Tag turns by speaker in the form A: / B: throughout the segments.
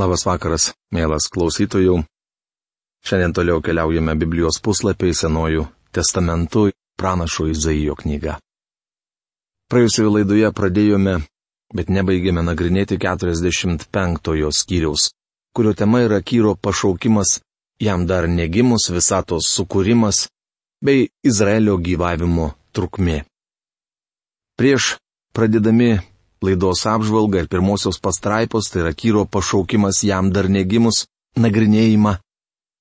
A: Labas vakaras, mielas klausytojų. Šiandien toliau keliaujame Biblijos puslapiai senojų testamentų pranašo Izaijo knyga. Praėjusioje laidoje pradėjome, bet nebaigėme nagrinėti 45 skyriaus, kurio tema yra Kyro pašaukimas, jam dar negimus visatos sukūrimas bei Izraelio gyvavimo trukmė. Prieš pradėdami laidos apžvalgą ir pirmosios pastraipos, tai yra Kyro pašaukimas jam dar negimus, nagrinėjimą.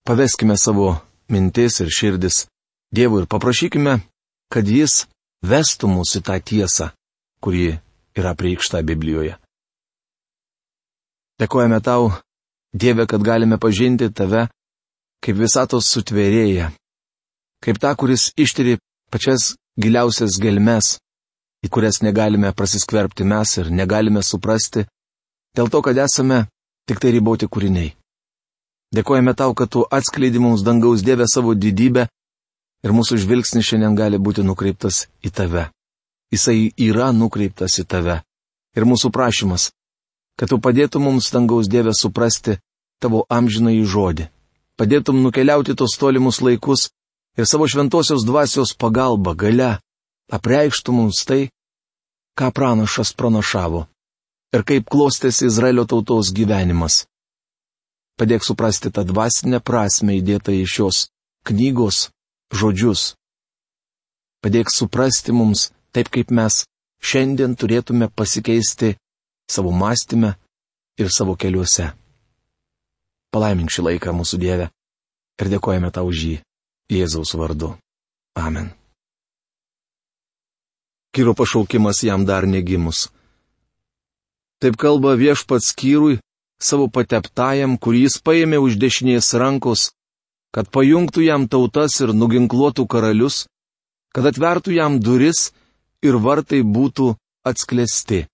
A: Paveskime savo mintis ir širdis Dievui ir paprašykime, kad Jis vestų mus į tą tiesą, kuri yra priekšta Biblijoje. Dėkojame tau, Dieve, kad galime pažinti tave kaip visatos sutvėrėja, kaip tą, kuris ištiri pačias giliausias gelmes, į kurias negalime prasiskverbti mes ir negalime suprasti, dėl to, kad esame tik tai riboti kūriniai. Dėkojame tau, kad tu atskleidi mums dangaus Dievę savo didybę ir mūsų žvilgsnis šiandien gali būti nukreiptas į tave. Jisai yra nukreiptas į tave. Ir mūsų prašymas, kad tu padėtum mums dangaus Dievę suprasti tavo amžinai žodį. Padėtum nukeliauti tos tolimus laikus ir savo šventosios dvasios pagalba, gale apreikštų mums tai, ką pranašas pranašavo ir kaip klostėsi Izraelio tautos gyvenimas. Padėk suprasti tą dvasinę prasme įdėtą į šios knygos žodžius. Padėk suprasti mums taip, kaip mes šiandien turėtume pasikeisti savo mąstymę ir savo keliuose. Palaimink šį laiką mūsų Dieve ir dėkojame tau už jį Jėzaus vardu. Amen. Kyro pašaukimas jam dar negimus. Taip kalba viešpats Kyrui, savo pateptajam, kurį jis paėmė už dešinės rankos, kad pajungtų jam tautas ir nuginkluotų karalius, kad atvertų jam duris ir vartai būtų atsklesti.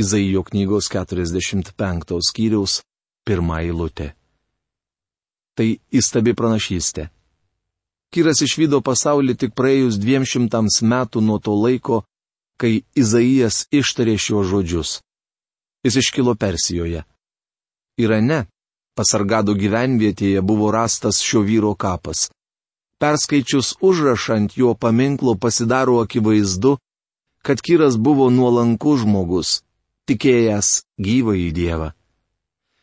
A: Izaijo knygos 45 skyriaus pirmą eilutę. Tai įstabi pranašystė. Kyras išvydo pasaulį tik praėjus dviem šimtams metų nuo to laiko, kai Izaijas ištarė šios žodžius. Jis iškilo Persijoje. Irane, pasargado gyvenvietėje buvo rastas šio vyro kapas. Perskaičius užrašant jo paminklo pasidaro akivaizdu, kad Kyras buvo nuolankus žmogus, tikėjęs gyvą į Dievą.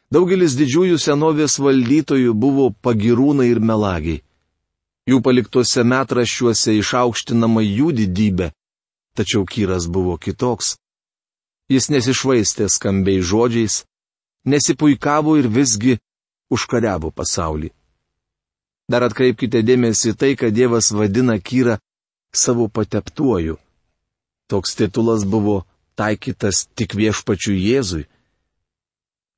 A: Daugelis didžiųjų senovės valdytojų buvo pagirūnai ir melagiai. Jų paliktose metraščiuose išaukštinama jų didybė, tačiau Kyras buvo kitoks. Jis nesišvaistė skambiai žodžiais, nesipuikavo ir visgi užkariavo pasaulį. Dar atkreipkite dėmesį tai, kad Dievas vadina Kyrą savo pateptuoju. Toks titulas buvo taikytas tik viešpačiu Jėzui.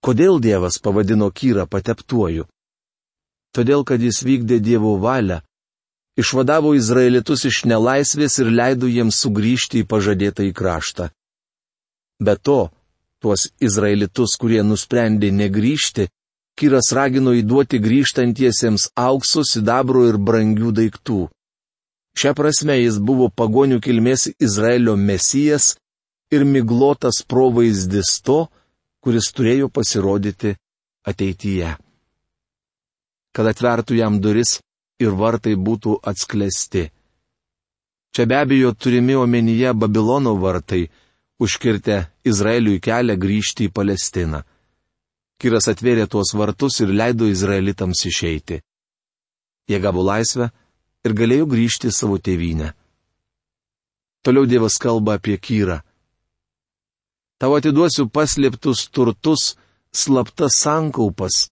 A: Kodėl Dievas pavadino Kyrą pateptuoju? Todėl, kad jis vykdė Dievo valią išvadavo izraelitus iš nelaisvės ir leido jiems sugrįžti į pažadėtą į kraštą. Be to, tuos izraelitus, kurie nusprendė negryžti, Kyras ragino įduoti grįžtantiesiems aukso, sidabro ir brangių daiktų. Šią prasme jis buvo pagonių kilmės Izraelio mesijas ir miglotas provaizdis to, kuris turėjo pasirodyti ateityje. Kad atvertų jam duris, ir vartai būtų atsklesti. Čia be abejo turimi omenyje Babilono vartai, užkirtę Izraeliui kelią grįžti į Palestiną. Kiras atvėrė tuos vartus ir leido izraelitams išeiti. Jie gavo laisvę ir galėjo grįžti į savo tėvynę. Toliau Dievas kalba apie Kyrą. Tau atiduosiu paslėptus turtus, slaptas sankaupas,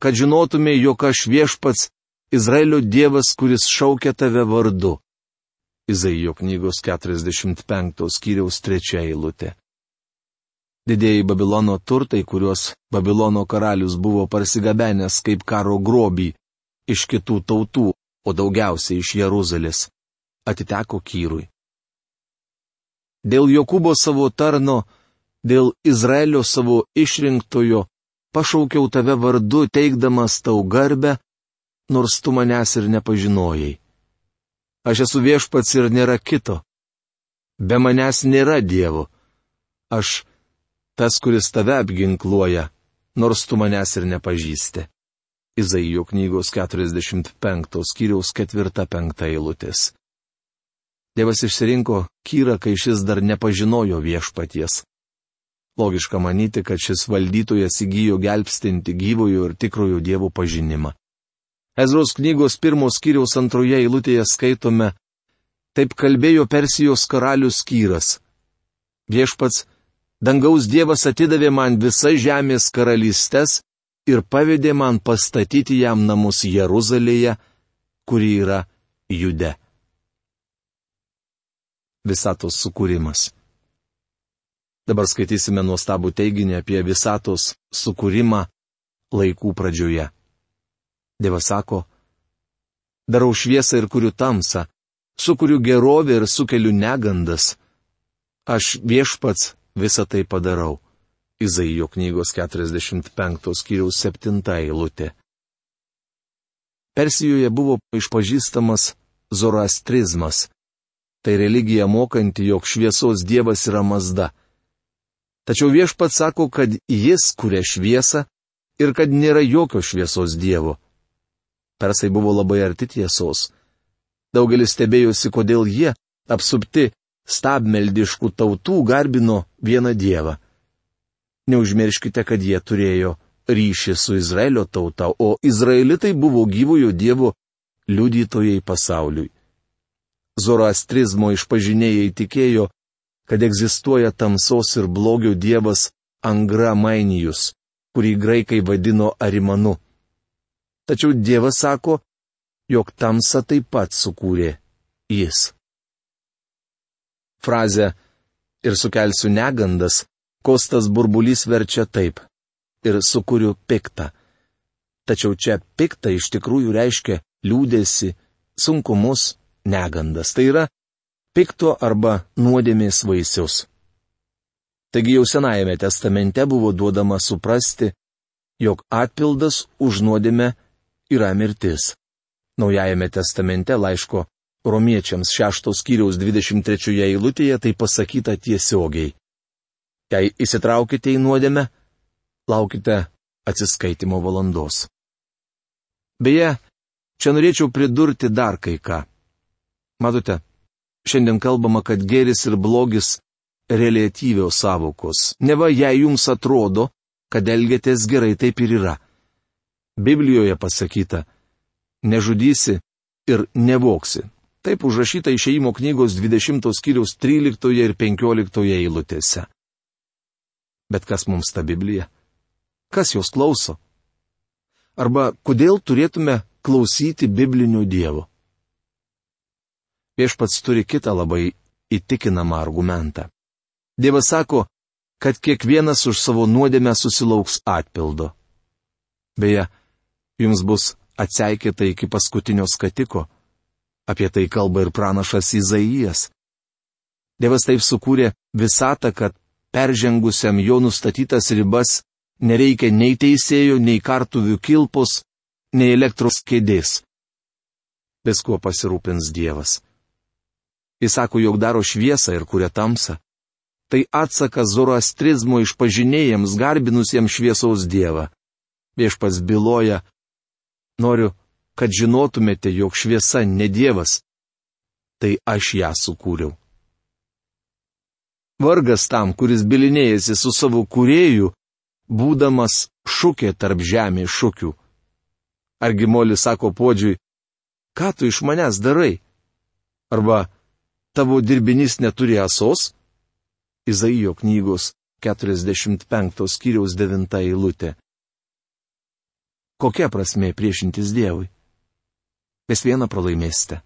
A: kad žinotumė, jog aš viešpats Izraelio Dievas, kuris šaukia tave vardu. Izaijo knygos 45 skyriaus trečia eilutė. Didėjai Babilono turtai, kuriuos Babilono karalius buvo parsigabenęs kaip karo grobį iš kitų tautų, o daugiausiai iš Jeruzalės, atiteko Kyrui. Dėl Jokūbo savo tarno, dėl Izraelio savo išrinktojo, pašaukiau tave vardu, teikdamas tau garbę, nors tu manęs ir nepažinojai. Aš esu viešpats ir nėra kito. Be manęs nėra Dievo. Aš tas, kuris tave apginkluoja, nors tu manęs ir nepažįsti. Izaijo knygos 45 skyriaus 4-5 eilutės. Dievas išsirinko Kyrą, kai šis dar nepažinojo viešpaties. Logiška manyti, kad šis valdytojas įgyjo gelbstinti gyvojo ir tikrojo dievų pažinimą. Ezros knygos pirmos skyriaus antroje eilutėje skaitome, taip kalbėjo Persijos karalius Kyras. Viešpats dangaus Dievas atidavė man visas žemės karalystės ir pavedė man pastatyti jam namus Jeruzalėje, kuri yra Jude. Visatos sukūrimas. Dabar skaitysime nuostabų teiginį apie visatos sukūrimą laikų pradžioje. Dievas sako, darau šviesą ir kuriu tamsą, sukuriu gerovę ir sukeliu negandas. Aš viešpats visą tai padarau. Izaijo knygos 45 skyriaus 7 eilutė. Persijoje buvo išpažįstamas zoroastrizmas. Tai religija mokanti, jog šviesos dievas yra mazda. Tačiau viešpats sako, kad jis kuria šviesą ir kad nėra jokio šviesos dievo. Persai buvo labai arti tiesos. Daugelis stebėjosi, kodėl jie, apsupti stabmeldiškų tautų, garbino vieną dievą. Neužmirškite, kad jie turėjo ryšį su Izraelio tauta, o izraelitai buvo gyvojo dievo liudytojai pasauliui. Zoroastrizmo išpažinėjai tikėjo, kad egzistuoja tamsos ir blogio dievas Angra Mainijus, kurį graikai vadino Arimanu. Tačiau Dievas sako, jog tamsa taip pat sukūrė jis. Frazę ir sukelsiu negandas Kostas burbulys verčia taip. Ir sukūriu piktą. Tačiau čia piktą iš tikrųjų reiškia liūdėsi, sunkumus, negandas. Tai yra pikto arba nuodėmės vaisius. Taigi jau Senajame testamente buvo duodama suprasti, jog atpildas už nuodėmę yra mirtis. Naujajame testamente laiško romiečiams 6 skyriaus 23 eilutėje tai pasakyta tiesiogiai. Jei įsitraukite į nuodėmę, laukite atsiskaitimo valandos. Beje, čia norėčiau pridurti dar kai ką. Matote, šiandien kalbama, kad geris ir blogis reliatyvios savokos. Neva jei jums atrodo, kad elgiatės gerai, taip ir yra. Biblijoje pasakyta, nežudysi ir nevoksi. Taip užrašyta išeimo knygos 20 skyriaus 13 ir 15 eilutėse. Bet kas mums ta Biblija? Kas jos klauso? Arba kodėl turėtume klausyti biblinių dievų? Viešpats turi kitą labai įtikinamą argumentą. Dievas sako, kad kiekvienas už savo nuodėmę susilauks atpildo. Beje, jums bus atseikėta iki paskutinio skatiko. Apie tai kalba ir pranašas Izaijas. Dievas taip sukūrė visatą, kad peržengusiam jo nustatytas ribas nereikia nei teisėjų, nei kartuvių kilpos, nei elektros kėdės. Viskuo pasirūpins Dievas. Jis sako, jog daro šviesą ir kuria tamsą. Tai atsakas zoroastrizmo išpažinėjams garbinusiems šviesaus Dievą. Viešpas byloja, noriu, kad žinotumėte, jog šviesa ne Dievas. Tai aš ją sukūriau. Vargas tam, kuris bilinėjasi su savo kurėju, būdamas šukė tarp žemės šukių. Argi molis sako podžiui, ką tu iš manęs darai? Arba tavo dirbinys neturi asos? Izaijo knygos 45 skyriaus 9 eilutė. Kokia prasme priešintis Dievui? Vis vieną pralaimėsite.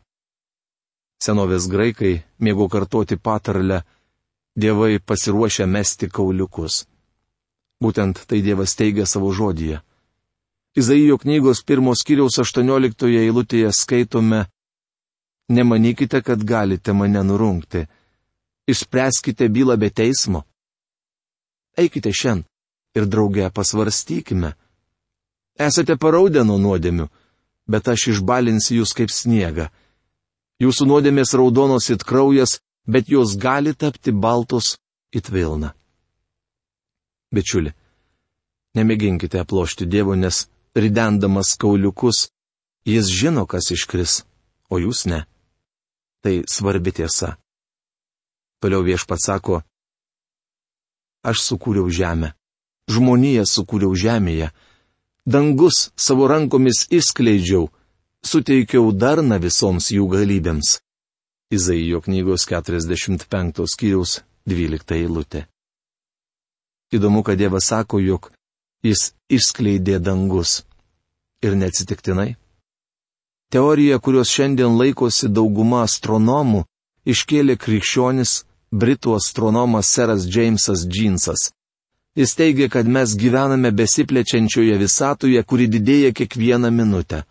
A: Senovės graikai mėgo kartoti patarlę, dievai pasiruošę mesti kauliukus. Būtent tai Dievas teigia savo žodyje. Izaijo knygos pirmos kiriaus 18 eilutėje skaitome Nemanykite, kad galite mane nurungti. Išspręskite bylą be teismo. Eikite šiandien ir drauge pasvarstykime. Esate paraudę nuo nuodėmių, bet aš išbalinsiu jūs kaip sniegą. Jūsų nuodėmės raudonos it kraujas, bet jos gali tapti baltos it vilna. Bičiuli, Nemėginkite aplošti Dievo, nes ridendamas kauliukus, jis žino, kas iškris, o jūs ne. Tai svarbi tiesa. Toliau viešpats sako, aš sukūriau žemę, žmoniją sukūriau žemėje, dangus savo rankomis išskleidžiau, suteikiau darną visoms jų galybėms. Izaijo knygos 45 skyriaus 12 eilutė. Įdomu, kad Dievas sako, jog jis išskleidė dangus. Ir neatsitiktinai. Teorija, kurios šiandien laikosi dauguma astronomų, iškėlė krikščionis Britų astronomas Seras Džeimsas Džinsas. Jis teigia, kad mes gyvename besiplečiančioje visatoje, kuri didėja kiekvieną minutę.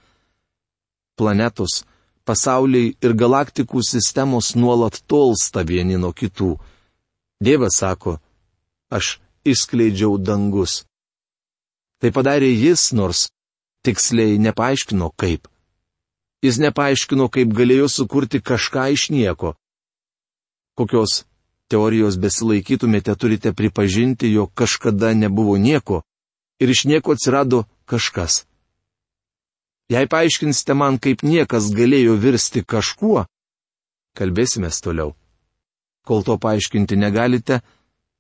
A: Planetos, pasauliai ir galaktikų sistemos nuolat tolsta vieni nuo kitų. Dievas sako, aš išskleidžiau dangus. Tai padarė jis, nors tiksliai nepaaiškino kaip. Jis nepaaiškino, kaip galėjo sukurti kažką iš nieko. Kokios teorijos besilaikytumėte, turite pripažinti, jog kažkada nebuvo nieko ir iš nieko atsirado kažkas. Jei paaiškinsite man, kaip niekas galėjo virsti kažkuo, kalbėsime toliau. Kol to paaiškinti negalite,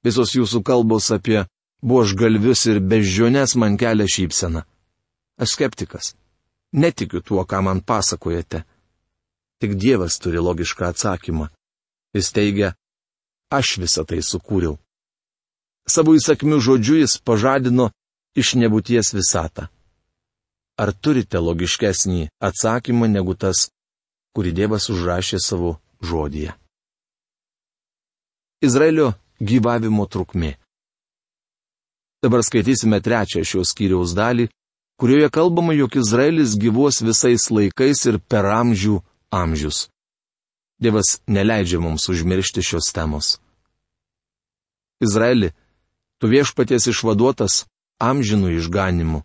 A: visos jūsų kalbos apie buožgalvius ir beždžiones man kelia šypseną. Aš skeptikas. Netikiu tuo, ką man pasakojate. Tik Dievas turi logišką atsakymą. Jis teigia, aš visą tai sukūriau. Savo įsakmių žodžiu jis pažadino iš nebūties visatą. Ar turite logiškesnį atsakymą negu tas, kurį Dievas užrašė savo žodyje? Izraelio gyvavimo trukmė. Dabar skaitysime trečią šios skyriaus dalį, kurioje kalbama, jog Izraelis gyvuos visais laikais ir per amžių amžius. Dievas neleidžia mums užmiršti šios temos. Izraeli, tu viešpaties išvaduotas amžinų išganimu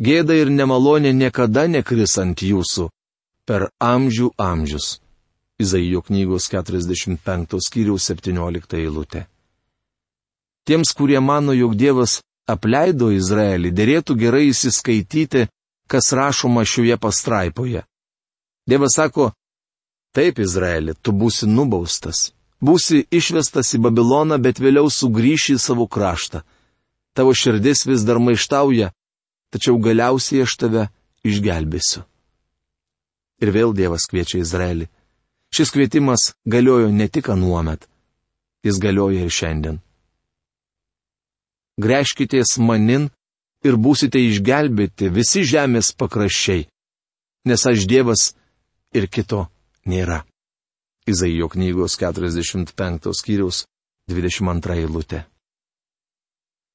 A: gėda ir nemalonė niekada nekris ant jūsų per amžių amžius. Izaijo knygos 45 skyriaus 17 eilutė. Tiems, kurie mano, jog Dievas apleido Izraelį, dėrėtų gerai įsiskaityti, kas rašoma šioje pastraipoje. Dievas sako, taip Izraeli, tu būsi nubaustas, būsi išvestas į Babiloną, bet vėliau sugrįši į savo kraštą. Tavo širdis vis dar maištauja, tačiau galiausiai aš tave išgelbėsiu. Ir vėl Dievas kviečia Izraelį. Šis kvietimas galiojo ne tik anuomet, jis galioja ir šiandien. Greškitės manin ir būsite išgelbėti visi žemės pakraščiai, nes aš Dievas ir kito nėra. Izaijo knygos 45 skyriaus 22 eilutė.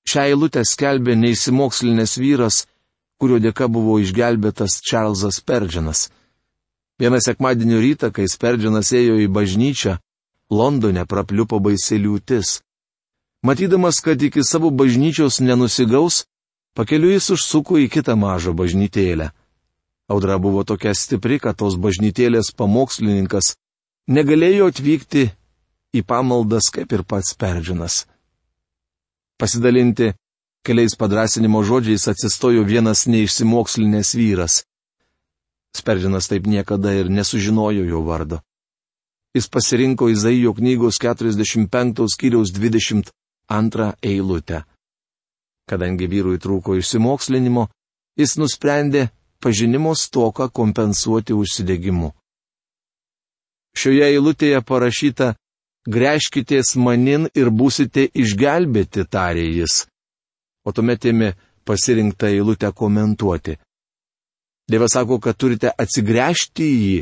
A: Šią eilutę skelbė neįsimokslinės vyras, kurio dėka buvo išgelbėtas Čarlzas Perdžianas. Vieną sekmadienio rytą, kai Sperdžianas ėjo į bažnyčią, Londone prapliupo baisi liūtis. Matydamas, kad iki savo bažnyčios nenusigaus, pakeliu jis užsuko į kitą mažą bažnytėlę. Audra buvo tokia stipri, kad tos bažnytėlės pamokslininkas negalėjo atvykti į pamaldas kaip ir pats Perdžianas. Pasidalinti keliais padrasinimo žodžiais atsistojo vienas neišsimokslinės vyras. Sperdžinas taip niekada ir nesužinojo jo vardo. Jis pasirinko Izaijo knygos 45 skyriaus 22 eilutę. Kadangi vyrui trūko išsimokslinimo, jis nusprendė pažinimo stoką kompensuoti užsidegimu. Šioje eilutėje parašyta greškitės manin ir būsite išgelbėti, tarė jis. O tuomet ėmė pasirinktą eilutę komentuoti. Dievas sako, kad turite atsigręžti į jį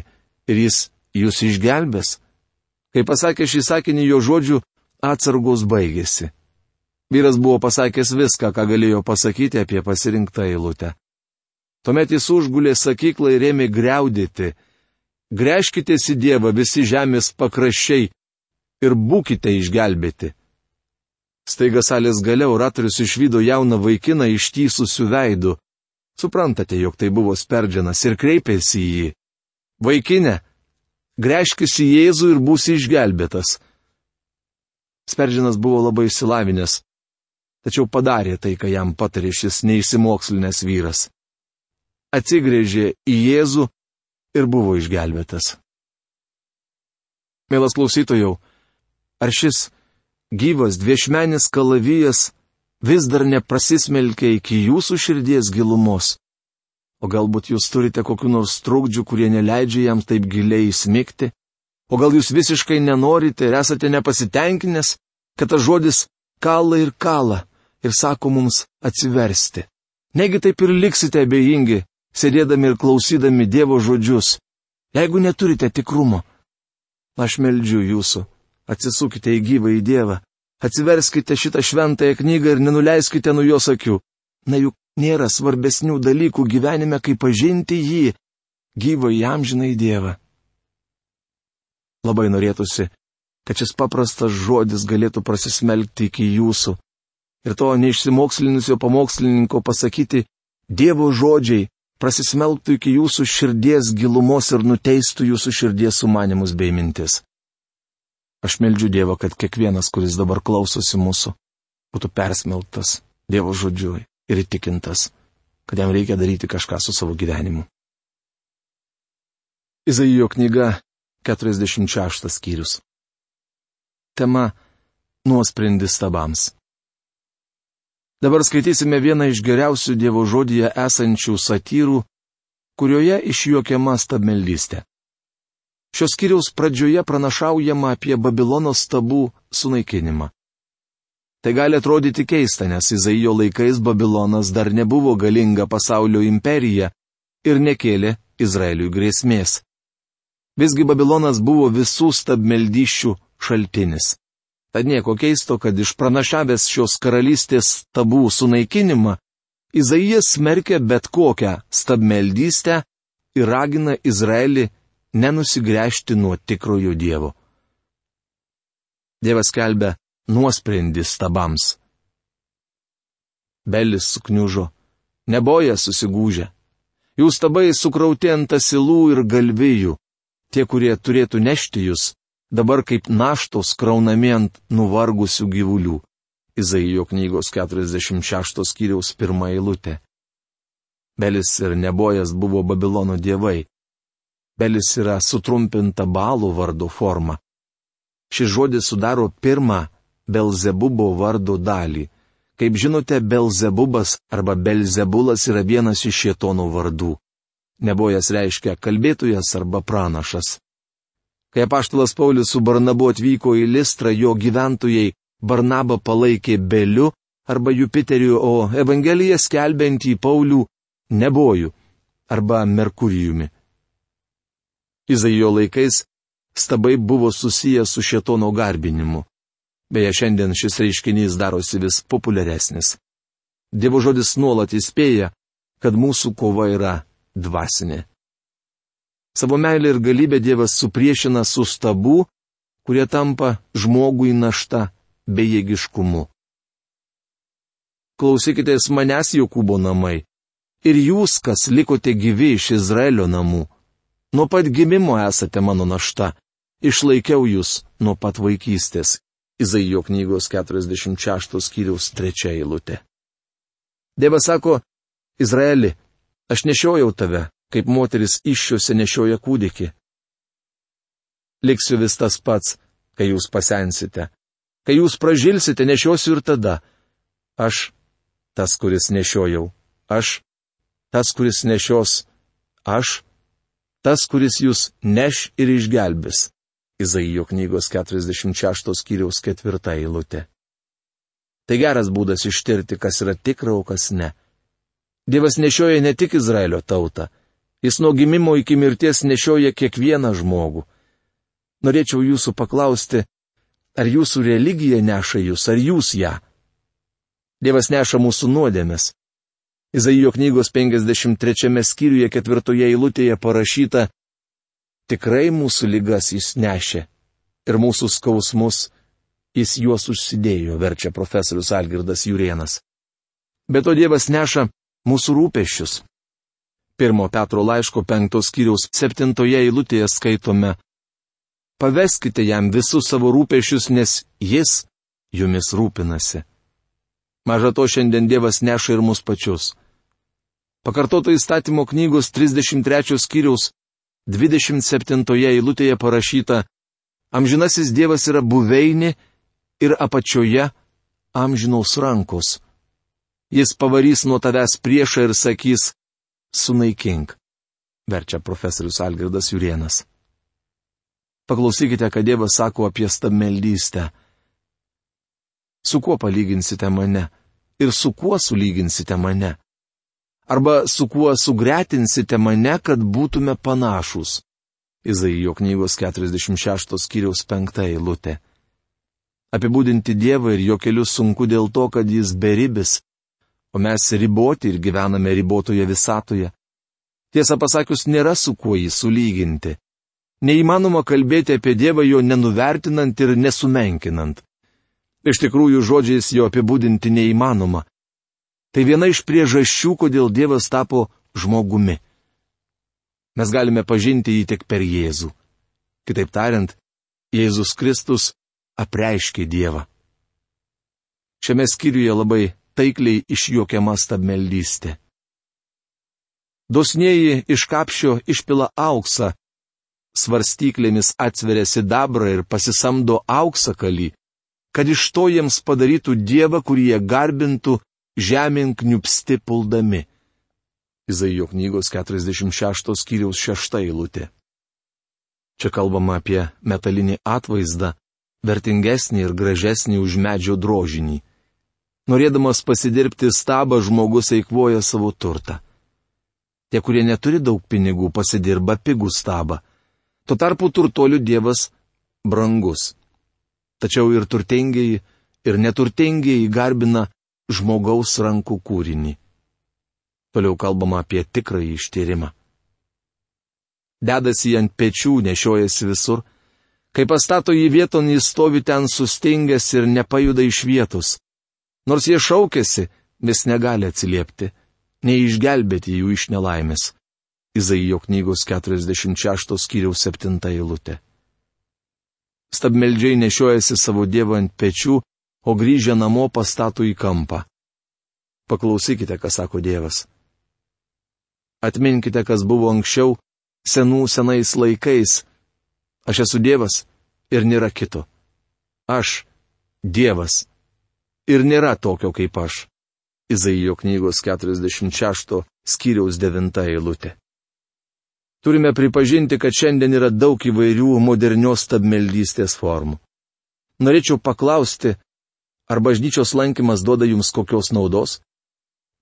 A: ir jis jūs išgelbės. Kai pasakė šį sakinį, jo žodžių atsargos baigėsi. Vyras buvo pasakęs viską, ką galėjo pasakyti apie pasirinktą eilutę. Tuomet jis užgulė sakyklą ir ėmė greudėti. Greškitės į Dievą visi žemės pakraščiai ir būkite išgelbėti. Staiga salės gale oratorius išvydo jauną vaikiną ištysusių veidų. Suprantate, jog tai buvo Sperdžianas ir kreipėsi į jį. Vaikinė, greškis į Jėzų ir būsi išgelbėtas. Sperdžianas buvo labai išsilavinęs. tačiau padarė tai, ką jam patarė šis neįsimokslinės vyras. Atsigrėžė į Jėzų ir buvo išgelbėtas. Mielas klausytojau, ar šis gyvas dviešmenis kalavijas vis dar neprasismelkia iki jūsų širdies gilumos? O galbūt jūs turite kokiu nors trukdžių, kurie neleidžia jam taip giliai įsmigti? O gal jūs visiškai nenorite ir esate nepasitenkinęs, kad tas žodis kala ir kala ir sako mums atsiversti. Negi taip ir liksite abejingi, sėdėdami ir klausydami Dievo žodžius, jeigu neturite tikrumo. Aš meldžiu jūsų, atsisukite į gyvą į Dievą, atsiverskite šitą šventąją knygą ir nenuleiskite nuo jos akių. Na juk nėra svarbesnių dalykų gyvenime, kaip pažinti jį, gyvą į amžiną į Dievą. Labai norėtųsi, kad šis paprastas žodis galėtų prasismelkti iki jūsų, ir to neišsimokslinusio pamokslininko pasakyti Dievo žodžiai prasismelktų iki jūsų širdies gilumos ir nuteistų jūsų širdies sumanimus bei mintis. Aš meldžiu Dievą, kad kiekvienas, kuris dabar klausosi mūsų, būtų persmelktas Dievo žodžiu ir įtikintas, kad jam reikia daryti kažką su savo gyvenimu. Izaijo knyga 46 skyrius. Tema - nuosprendis tabams. Dabar skaitysime vieną iš geriausių Dievo žodyje esančių satyrų, kurioje išjuokiama stabmeldystė. Šios kiriaus pradžioje pranašaujama apie Babilono stabų sunaikinimą. Tai gali atrodyti keista, nes Izaijo laikais Babilonas dar nebuvo galinga pasaulio imperija ir nekėlė Izraeliui grėsmės. Visgi Babilonas buvo visų stabmeldyščių šaltinis. Tad nieko keisto, kad išpranašavęs šios karalystės tabų sunaikinimą, Izaijas smerkia bet kokią stabmeldystę ir ragina Izraelį nenusigręžti nuo tikrojo Dievo. Dievas kelbė nuosprendį stabams. Belis sukniužo, neboja susigūžę. Jų stabai sukrauti ant asilų ir galvijų. Tie, kurie turėtų nešti jūs, dabar kaip naštos kraunami ant nuvargusių gyvulių. Izaijo knygos 46 skyriaus pirmą eilutę. Belis ir Nebojas buvo Babilono dievai. Belis yra sutrumpinta balų vardo forma. Šis žodis sudaro pirmą Belzebubo vardo dalį. Kaip žinote, Belzebubas arba Belzebulas yra vienas iš šėtonų vardų. Nebojas reiškia kalbėtojas arba pranašas. Kai apaštalas Paulius su Barnabu atvyko į Listrą, jo gyventojai Barnabą palaikė Beliu arba Jupiteriu, o Evangeliją skelbiantį Paulių Nebojų arba Merkurijumi. Izaijo laikais stabai buvo susijęs su šetono garbinimu. Beje, šiandien šis reiškinys darosi vis populiaresnis. Dievo žodis nuolat įspėja, kad mūsų kova yra dvasinė. Savo meilę ir galybę Dievas supriešina su stabu, kurie tampa žmogui našta bejėgiškumu. Klausykitės manęs Jokūbo namai. Ir jūs, kas likote gyvi iš Izraelio namų. Nuo pat gimimo esate mano našta. Išlaikiau jūs nuo pat vaikystės. Izaijo knygos 46 skyriaus 3 eilutė. Dievas sako, Izraeli, aš nešiojau tave, kaip moteris iššiose nešioja kūdikį. Liksiu vis tas pats, kai jūs pasensite. Kai jūs pražilsite, nešiosiu ir tada. Aš, tas, kuris nešiojau. Aš, tas, kuris nešios. Aš, tas, kuris jūs neš ir išgelbės. Izaijo knygos 46 skyriaus ketvirta eilutė. Tai geras būdas ištirti, kas yra tikra, o kas ne. Dievas nešioja ne tik Izraelio tautą, Jis nuo gimimo iki mirties nešioja kiekvieną žmogų. Norėčiau jūsų paklausti, ar jūsų religija neša jūs, ar jūs ją? Dievas neša mūsų nuodėmės. Izaijo knygos 53 skyriuje ketvirtoje eilutėje parašyta, tikrai mūsų lygas jis nešė ir mūsų skausmus jis juos užsidėjo, verčia profesorius Algirdas Jurienas. Bet to Dievas neša mūsų rūpešius, Pirmo Petro laiško penktos kiriaus septintoje eilutėje skaitome. Paveskite jam visus savo rūpešius, nes jis jumis rūpinasi. Maža to šiandien Dievas neša ir mus pačius. Pakartoto įstatymo knygos 33 skyriaus 27 eilutėje parašyta, Amžinasis Dievas yra buveinė ir apačioje amžinos rankos. Jis pavarys nuo tavęs priešą ir sakys, sunaikink. Verčia profesorius Algirdas Jurienas. Paklausykite, ką Dievas sako apie stabmeldystę. Su kuo palyginsite mane ir su kuo sulyginsite mane? Arba su kuo sugretinsite mane, kad būtume panašus? Izaijo knygos 46 skyriaus 5 eilutė. Apibūdinti Dievą ir jo kelius sunku dėl to, kad jis beribis, o mes riboti ir gyvename ribotoje visatoje. Tiesą pasakius, nėra su kuo jį sulyginti. Neįmanoma kalbėti apie Dievą jo nenuvertinant ir nesumenkinant. Iš tikrųjų, žodžiais jo apibūdinti neįmanoma. Tai viena iš priežasčių, kodėl Dievas tapo žmogumi. Mes galime pažinti jį tik per Jėzų. Kitaip tariant, Jėzus Kristus apreiškė Dievą. Šiame skyriuje labai taikliai išjuokiama stabmeldystė. Dosnieji iš kapšio išpila auksą, svarstyklėmis atsveria sidabrą ir pasisamdo auksakalį, kad iš to jiems padarytų Dievą, kurį jie garbintų žemėn kniupsti puldami. Izaijo knygos 46 skyriaus 6 eilutė. Čia kalbama apie metalinį atvaizdą, vertingesnį ir gražesnį už medžio drožinį. Norėdamas pasidirbti stabą, žmogus eikvoja savo turtą. Tie, kurie neturi daug pinigų, pasidirba pigų stabą Tuo tarpu turtuolių dievas brangus. Tačiau ir turtingieji, ir neturtingieji garbina žmogaus rankų kūrinį. Toliau kalbama apie tikrąjį ištyrimą. Dedasi ant pečių, nešiojasi visur. Kai pastato į vieton, jis stovi ten sustingęs ir nepajuda iš vietos. Nors jie šaukėsi, vis negali atsiliepti, neišgelbėti jų iš nelaimės. Izaijo knygos 46 skyriaus 7 eilutė. Stabmeldžiai nešiojasi savo dievą ant pečių, o grįžę namo pastato į kampą. Paklausykite, ką sako Dievas. Atminkite, kas buvo anksčiau, senų senais laikais. Aš esu Dievas ir nėra kito. Aš - Dievas. Ir nėra tokio kaip aš. Izaijo knygos 46 skyriaus 9 eilutė. Turime pripažinti, kad šiandien yra daug įvairių modernios stabmeldystės formų. Norėčiau paklausti, ar bažnyčios lankymas duoda jums kokios naudos?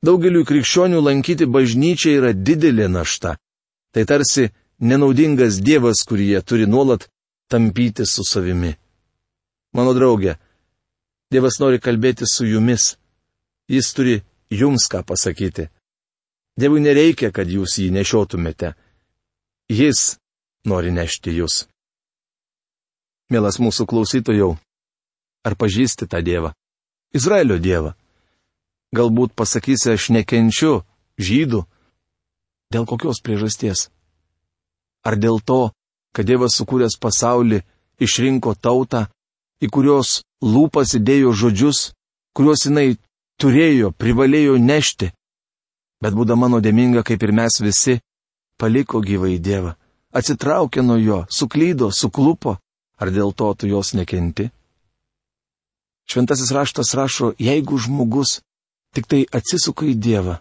A: Daugeliu krikščionių lankyti bažnyčią yra didelė našta. Tai tarsi nenaudingas Dievas, kurį jie turi nuolat tampyti su savimi. Mano draugė, Dievas nori kalbėti su jumis. Jis turi jums ką pasakyti. Dievui nereikia, kad jūs jį nešiotumėte. Jis nori nešti jūs. Mielas mūsų klausytojau, ar pažįsti tą Dievą? Izraelio Dievą. Galbūt pasakysi, aš nekenčiu žydų. Dėl kokios priežasties? Ar dėl to, kad Dievas sukūręs pasaulį išrinko tautą, į kurios lūpas įdėjo žodžius, kuriuos jinai turėjo, privalėjo nešti. Bet būdama nuodėminga kaip ir mes visi, paliko gyvai Dievą, atsitraukė nuo jo, suklydo, suklupo, ar dėl to tu jos nekenti? Šventasis raštas rašo, jeigu žmogus tik tai atsisuka į Dievą,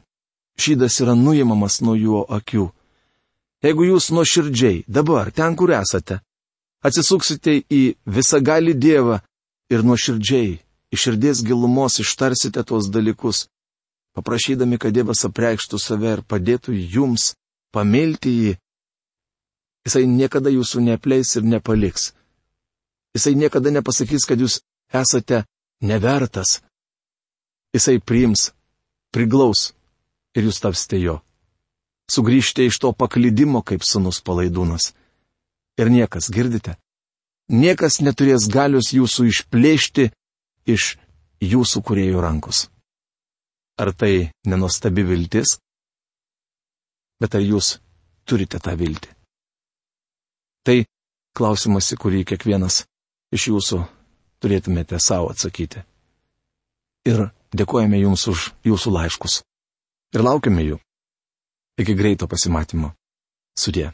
A: šydas yra nuimamas nuo jo akių. Jeigu jūs nuoširdžiai, dabar, ten, kur esate, atsisuksite į visagalį Dievą ir nuoširdžiai, iš širdies gilumos ištarsite tuos dalykus, paprašydami, kad Dievas apreikštų save ir padėtų jums pamilti jį, jisai niekada jūsų neapleis ir nepaliks. Jisai niekada nepasakys, kad jūs esate nevertas. Jisai priims, priglaus ir jūs tapsite jo. Sugrįžte iš to paklydimo kaip sunus palaidūnas. Ir niekas, girdite, niekas neturės galios jūsų išplėšti iš jūsų kuriejų rankos. Ar tai nenostabi viltis? Bet ar jūs turite tą viltį? Tai klausimas, į kurį kiekvienas iš jūsų turėtumėte savo atsakyti. Ir Dėkojame Jums už Jūsų laiškus. Ir laukiame jų. Iki greito pasimatymo. Sudė.